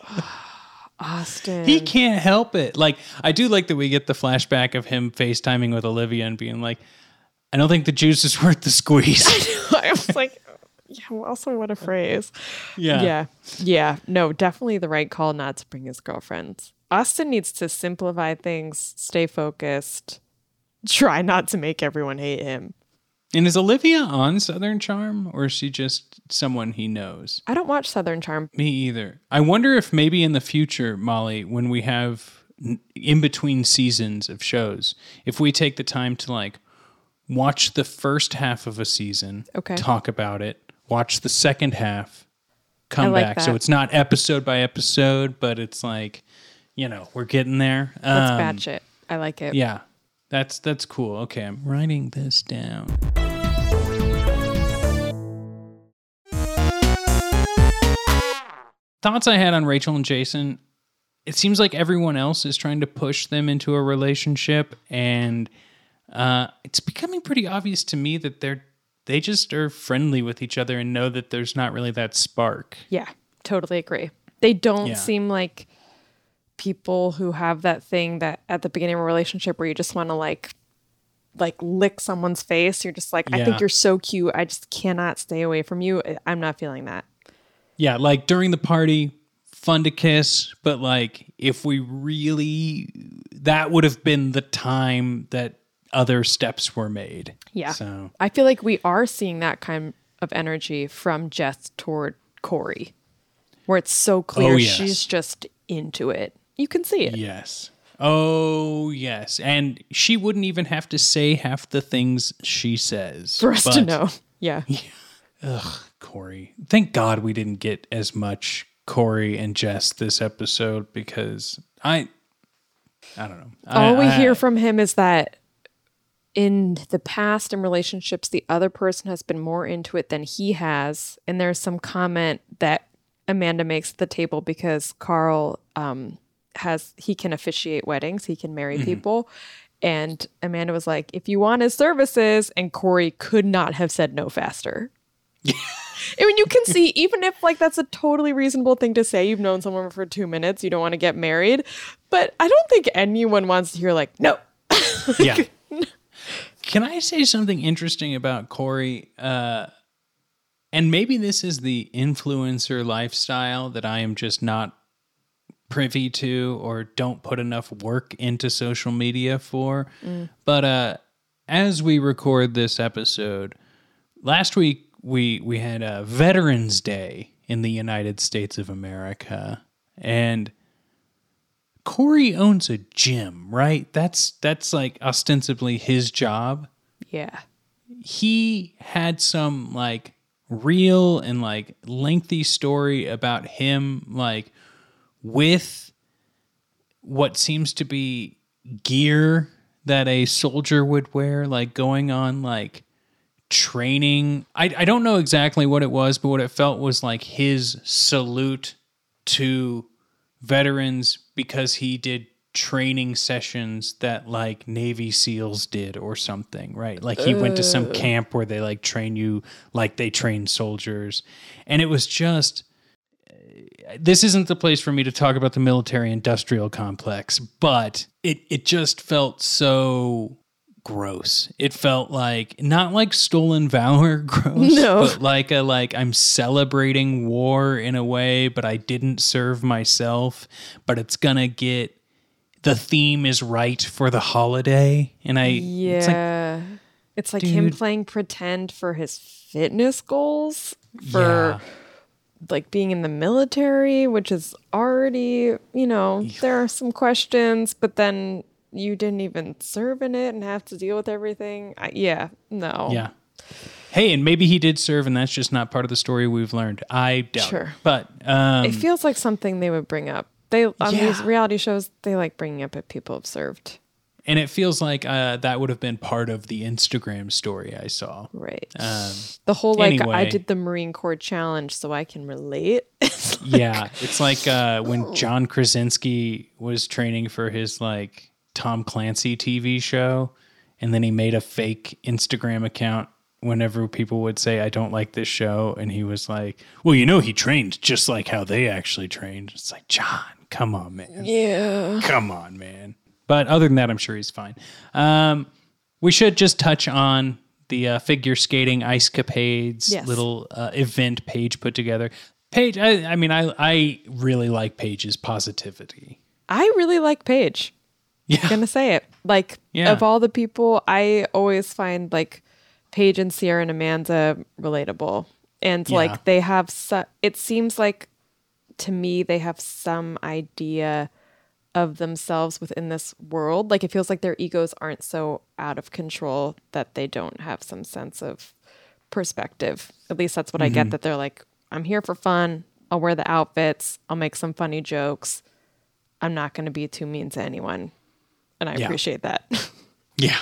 Austin. He can't help it. Like I do like that we get the flashback of him FaceTiming with Olivia and being like, I don't think the juice is worth the squeeze. I was like, yeah, well, also what a phrase. yeah. Yeah. Yeah. No, definitely the right call not to bring his girlfriends. Austin needs to simplify things, stay focused, try not to make everyone hate him. And is Olivia on Southern Charm or is she just someone he knows? I don't watch Southern Charm. Me either. I wonder if maybe in the future, Molly, when we have in between seasons of shows, if we take the time to like watch the first half of a season, Okay. talk about it, watch the second half, come like back. So it's not episode by episode, but it's like, you know, we're getting there. Let's Um, batch it. I like it. Yeah. That's that's cool. Okay, I'm writing this down. Thoughts I had on Rachel and Jason. It seems like everyone else is trying to push them into a relationship, and uh, it's becoming pretty obvious to me that they're they just are friendly with each other and know that there's not really that spark. Yeah, totally agree. They don't Yeah. seem like people who have that thing that at the beginning of a relationship where you just want to like like lick someone's face. You're just like, I think you're so cute. I just cannot stay away from you. I'm not feeling that. Yeah, like during the party, fun to kiss, but like if we really, that would have been the time that other steps were made. Yeah. So, I feel like we are seeing that kind of energy from Jess toward Kory, where it's so clear Oh, yes. she's just into it. You can see it. yes. Oh, yes. And she wouldn't even have to say half the things she says. For us to know. Yeah. Ugh, Kory. Thank God we didn't get as much Kory and Jess this episode because I, I don't know. All I- we I- hear from him is that in the past in relationships, the other person has been more into it than he has. And there's some comment that Amanda makes at the table because Carl um, has, he can officiate weddings, he can marry people. And Amanda was like, if you want his services, and Kory could not have said no faster. I mean, you can see, even if like that's a totally reasonable thing to say, you've known someone for two minutes, you don't want to get married. But I don't think anyone wants to hear like, no. yeah. Can I say something interesting about Kory? Uh, and maybe this is the influencer lifestyle that I am just not privy to or don't put enough work into social media for. But uh, as we record this episode, last week we we had a Veterans Day in the United States of America, and Kory owns a gym, right? That's that's like ostensibly his job. Yeah. He had some like real and like lengthy story about him like with what seems to be gear that a soldier would wear like going on like training I, I don't know exactly what it was but what it felt was like his salute to veterans because he did training sessions that like Navy SEALs did or something, right? Like he went to some uh. camp where they like train you like they train soldiers. And it was just this isn't the place for me to talk about the military industrial complex, but it it just felt so gross. It felt like not like stolen valor gross, No. but like a like I'm celebrating war in a way, but I didn't serve myself, but it's gonna get the theme is right for the holiday. And I Yeah. it's like It's like, him playing pretend for his fitness goals, for Yeah. Like being in the military, which is already, you know, there are some questions, but then you didn't even serve in it and have to deal with everything. I, yeah, no. Yeah. Hey, and maybe he did serve, and that's just not part of the story we've learned. I doubt. it. Sure. But um, It feels like something they would bring up. They on these reality shows, they like bringing up if people have served. And it feels like uh, that would have been part of the Instagram story I saw. Right. Um, the whole like I did the Marine Corps challenge so I can relate. It's like- yeah, it's like uh, when John Krasinski was training for his like Tom Clancy TV show, and then he made a fake Instagram account. Whenever people would say, I don't like this show, and he was like, Well, you know, he trained just like how they actually trained. It's like, John, come on, man. yeah. Come on, man. But other than that, I'm sure he's fine. Um, we should just touch on the uh, figure skating ice capades Yes. little uh, event page put together. Paige, I, I mean, I I really like Paige's positivity. I really like Paige. Yeah, gonna say it. Like Yeah. of all the people, I always find like Paige and Ciara and Amanda relatable, and Yeah. like they have. Su- it seems like to me they have some idea of themselves within this world. Like it feels like their egos aren't so out of control that they don't have some sense of perspective. At least that's what I get. That they're like, I'm here for fun. I'll wear the outfits. I'll make some funny jokes. I'm not going to be too mean to anyone. And I Yeah. appreciate that. yeah.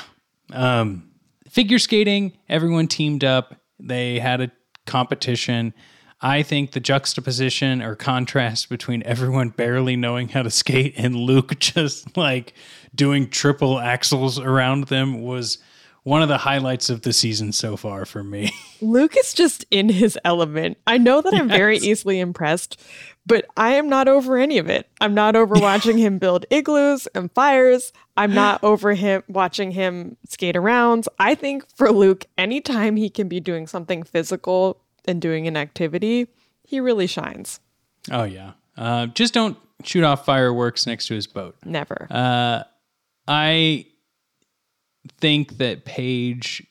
Um, figure skating, everyone teamed up. They had a competition. I think the juxtaposition or contrast between everyone barely knowing how to skate and Luke just like doing triple axles around them was one of the highlights of the season so far for me. Luke is just in his element. I know that I'm very easily impressed, but I am not over any of it. I'm not over watching him build igloos and fires. I'm not over him watching him skate around. I think for Luke, anytime he can be doing something physical and doing an activity, he really shines. oh, yeah. Uh, just don't shoot off fireworks next to his boat. Never. Uh, I think that Paige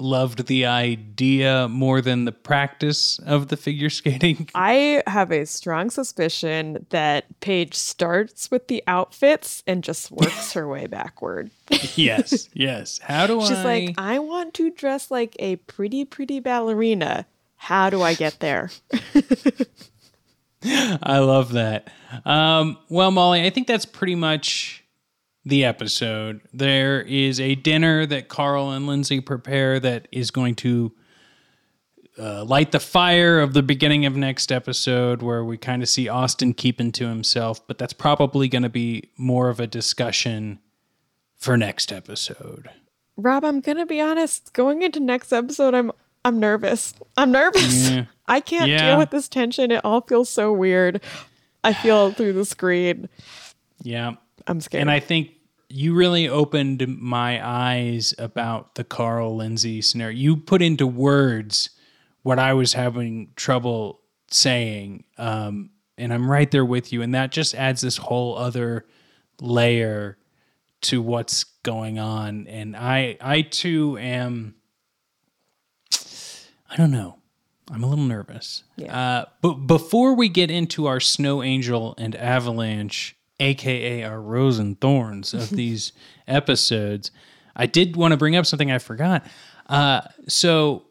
loved the idea more than the practice of the figure skating. I have a strong suspicion that Paige starts with the outfits and just works her way backward. yes, yes. How do She's I? She's like, I want to dress like a pretty, pretty ballerina. How do I get there? I love that. Um, well, Molly, I think that's pretty much the episode. There is a dinner that Carl and Lindsay prepare that is going to uh, light the fire of the beginning of next episode, where we kind of see Austin keeping to himself. But that's probably going to be more of a discussion for next episode. Rob, I'm gonna be honest. Going into next episode, I'm I'm nervous. I'm nervous. Yeah. I can't Yeah. deal with this tension. It all feels so weird. I feel through the screen. Yeah. I'm scared. And I think you really opened my eyes about the Carl Lindsay scenario. You put into words what I was having trouble saying. Um, and I'm right there with you. And that just adds this whole other layer to what's going on. And I I too am don't know. I'm a little nervous. Yeah. Uh, but before we get into our Snow Angel and Avalanche, aka our Rose and Thorns of these episodes, I did want to bring up something I forgot. Uh, so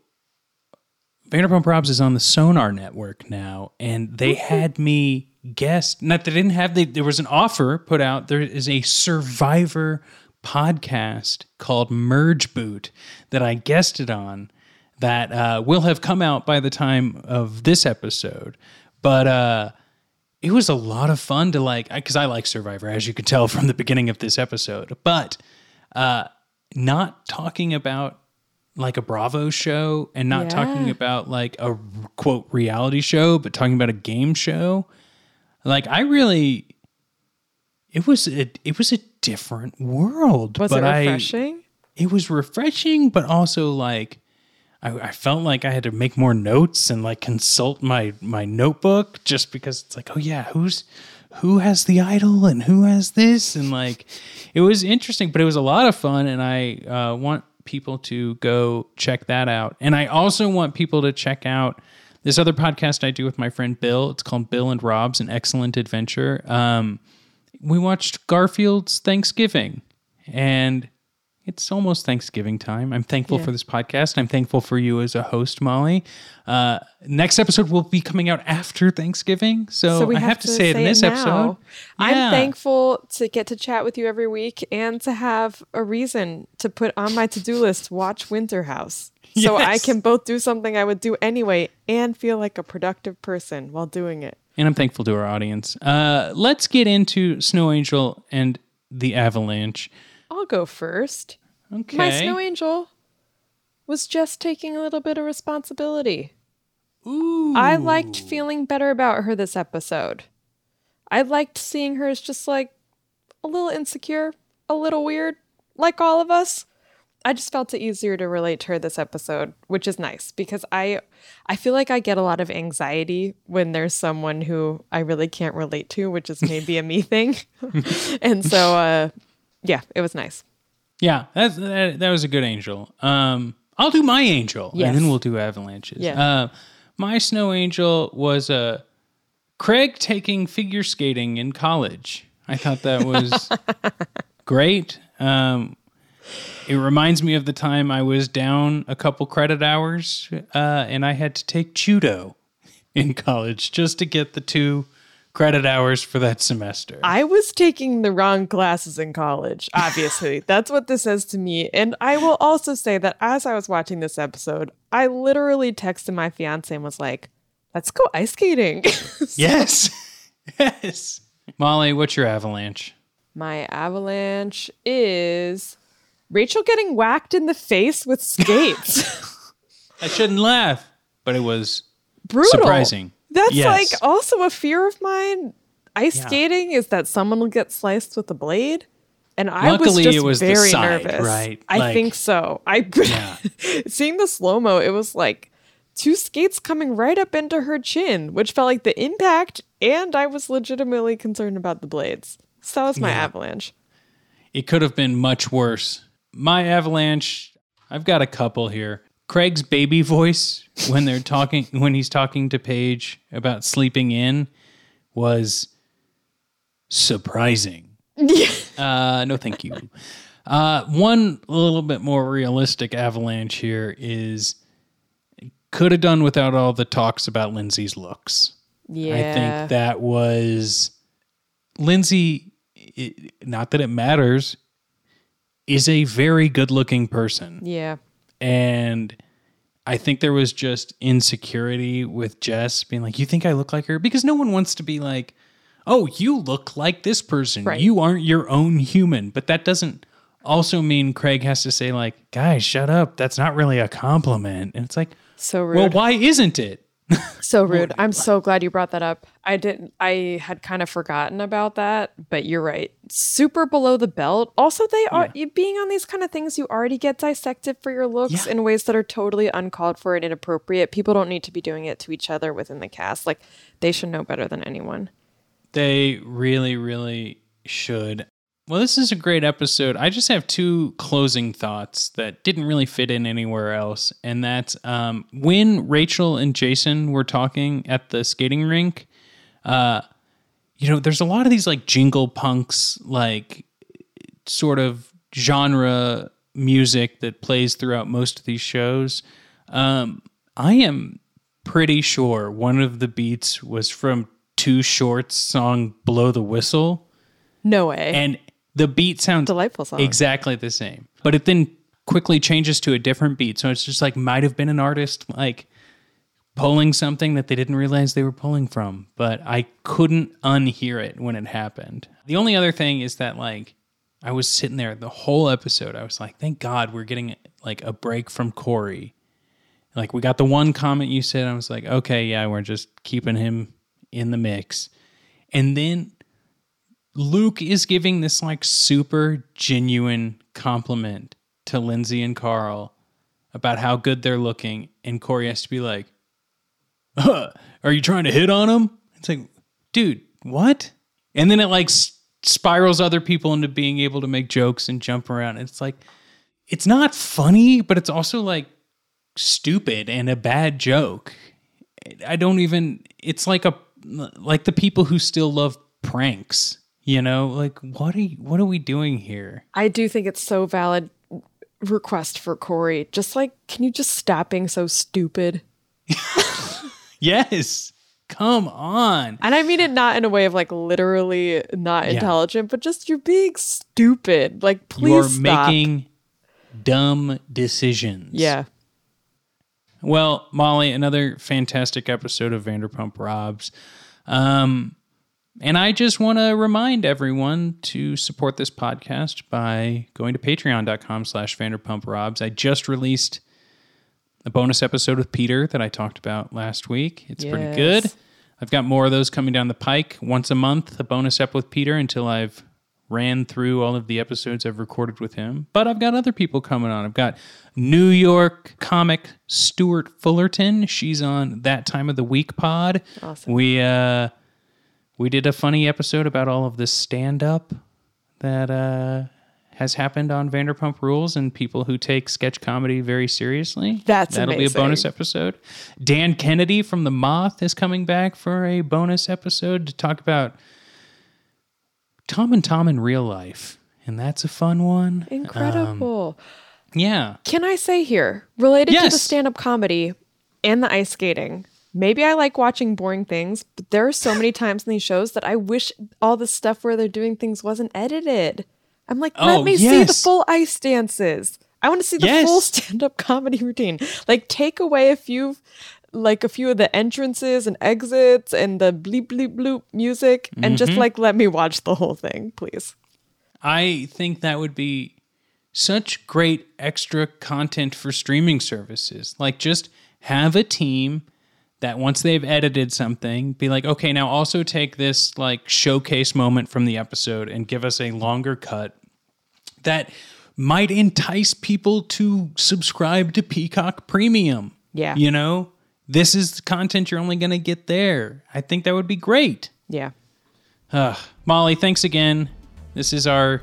Vanderpump Robs is on the Sonar Network now, and they had me guest. Not they didn't have. They, there was an offer put out. There is a Survivor podcast called Merge Boot that I guested on. That uh, will have come out by the time of this episode, but uh, it was a lot of fun to like because I like Survivor, as you could tell from the beginning of this episode. But uh, not talking about like a Bravo show and not talking about like a quote reality show, but talking about a game show. Like I really, it was a, it was a different world. was but it I- refreshing? it was refreshing, but also like I, I felt like I had to make more notes and like consult my my notebook just because it's like, oh yeah, who's who has the idol and who has this and like it was interesting, but it was a lot of fun, and I uh, want people to go check that out, and I also want people to check out. This other podcast I do with my friend Bill, it's called Bill and Rob's An Excellent Adventure. Um, we watched Garfield's Thanksgiving, and it's almost Thanksgiving time. I'm thankful for this podcast. I'm thankful for you as a host, Molly. Uh, next episode will be coming out after Thanksgiving, so, I have, to, say, it in this now. episode. I'm Yeah. thankful to get to chat with you every week and to have a reason to put on my to do list watch Winter House. So I can both do something I would do anyway and feel like a productive person while doing it. and I'm thankful to our audience. Uh, let's get into Snow Angel and the Avalanche. I'll go first. Okay. My snow angel was just taking a little bit of responsibility. Ooh. I liked feeling better about her this episode. I liked seeing her as just like a little insecure, a little weird, like all of us. I just felt it easier to relate to her this episode, which is nice because I I feel like I get a lot of anxiety when there's someone who I really can't relate to, which is maybe a me thing. and so uh yeah, it was nice. Yeah, that's, that, that was a good angel. Um, I'll do my angel, Yes. and then we'll do avalanches. Yeah. Uh, my snow angel was uh, Craig taking figure skating in college. I thought that was great. Um, it reminds me of the time I was down a couple credit hours, uh, and I had to take judo in college just to get the two credit hours for that semester. I was taking the wrong classes in college, obviously. That's what this says to me. And I will also say that as I was watching this episode, I literally texted my fiance and was like, let's go ice skating. yes, yes. Molly, what's your avalanche? my avalanche is Rachel getting whacked in the face with skates. I shouldn't laugh, but it was Brutal. surprising. That's Yes. like also a fear of mine. Ice Yeah. skating is that someone will get sliced with a blade. And I was just it was very side, nervous. right? I Like- think so. I seeing the slow mo, it was like two skates coming right up into her chin, which felt like the impact, and I was legitimately concerned about the blades. So that was my Yeah. avalanche. It could have been much worse. My avalanche, I've got a couple here. Craig's baby voice when they're talking when he's talking to Paige about sleeping in was surprising. uh, no, thank you. Uh, one little bit more realistic avalanche here is could have done without all the talks about Lindsay's looks. Yeah. I think that was Lindsay. It, not that it matters, is a very good-looking person, yeah. And I think there was just insecurity with Jess being like, "You think I look like her?" Because no one wants to be like, "Oh, you look like this person. Right. You aren't your own human." But that doesn't also mean Craig has to say like, "Guys, shut up. That's not really a compliment." And it's like, So rude. "Well, why isn't it?" so rude. I'm so glad you brought that up. I didn't I had kind of forgotten about that, but you're right. Super below the belt. Also, they are you being on these kind of things, you already get dissected for your looks Yeah. in ways that are totally uncalled for and inappropriate. People don't need to be doing it to each other within the cast. Like they should know better than anyone. They really, really should. Well, this is a great episode. I just have two closing thoughts that didn't really fit in anywhere else. And that's um, when Rachel and Jason were talking at the skating rink, uh, you know, there's a lot of these like jingle punks, like sort of genre music that plays throughout most of these shows. Um, I am pretty sure one of the beats was from Too Short's song "Blow the Whistle," No way. and the beat sounds Delightful song. exactly the same, but it then quickly changes to a different beat. So it's just like might have been an artist like pulling something that they didn't realize they were pulling from, but I couldn't unhear it when it happened. The only other thing is that like I was sitting there the whole episode. I was like, thank God we're getting like a break from Kory. Like we got the one comment you said. I was like, okay, yeah, we're just keeping him in the mix. And then Luke is giving this like super genuine compliment to Lindsay and Carl about how good they're looking, and Kory has to be like, huh, "Are you trying to hit on him?" It's like, dude, what? And then it like spirals other people into being able to make jokes and jump around. It's like, it's not funny, but it's also like stupid and a bad joke. I don't even. It's like a like the people who still love pranks. You know, like what are you, what are we doing here? I do think it's so valid request for Kory. Just like, can you just stop being so stupid? Yes, come on. And I mean it not in a way of like literally not intelligent, but just you're being stupid. Like, please You're stop. making dumb decisions. yeah. Well, Molly, another fantastic episode of Vanderpump Robs. Um, and I just want to remind everyone to support this podcast by going to patreon.com slash Vanderpump Robs. I just released a bonus episode with Peter that I talked about last week. It's pretty good. I've got more of those coming down the pike once a month, a bonus ep with Peter until I've ran through all of the episodes I've recorded with him. But I've got other people coming on. I've got New York comic Stuart Fullerton. She's on that time of the week pod. Awesome. We uh we did a funny episode about all of this stand up that uh has happened on Vanderpump Rules and people who take sketch comedy very seriously. That's That'll be a bonus episode. Dan Kennedy from The Moth is coming back for a bonus episode to talk about Tom and Tom in real life. And that's a fun one. Incredible. Yeah. Can I say here, related to the stand up comedy and the ice skating, maybe I like watching boring things, but there are so many times in these shows that I wish all the stuff where they're doing things wasn't edited. I'm like, let Oh, me see the full ice dances. I want to see the Yes. full stand up comedy routine. Like, take away a few. Like a few of the entrances and exits and the bleep bleep bloop music, and just Mm-hmm. like let me watch the whole thing, please. I think that would be such great extra content for streaming services. Like just have a team that once they've edited something, be like, okay, now also take this like showcase moment from the episode and give us a longer cut that might entice people to subscribe to Peacock Premium. Yeah. You know, this is the content you're only going to get there. I think that would be great. Yeah. Uh, Molly, thanks again. This is our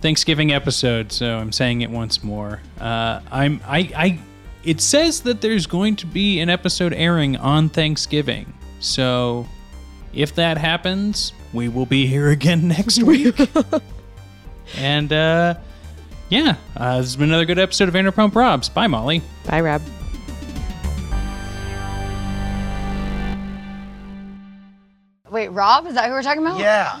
Thanksgiving episode, so I'm saying it once more. Uh, I'm I I. It says that there's going to be an episode airing on Thanksgiving, so if that happens, we will be here again next week. and uh, yeah, uh, this has been another good episode of Vanderpump Robs. Bye, Molly. Bye, Rob. Wait, Rob? Is that who we're talking about? Yeah.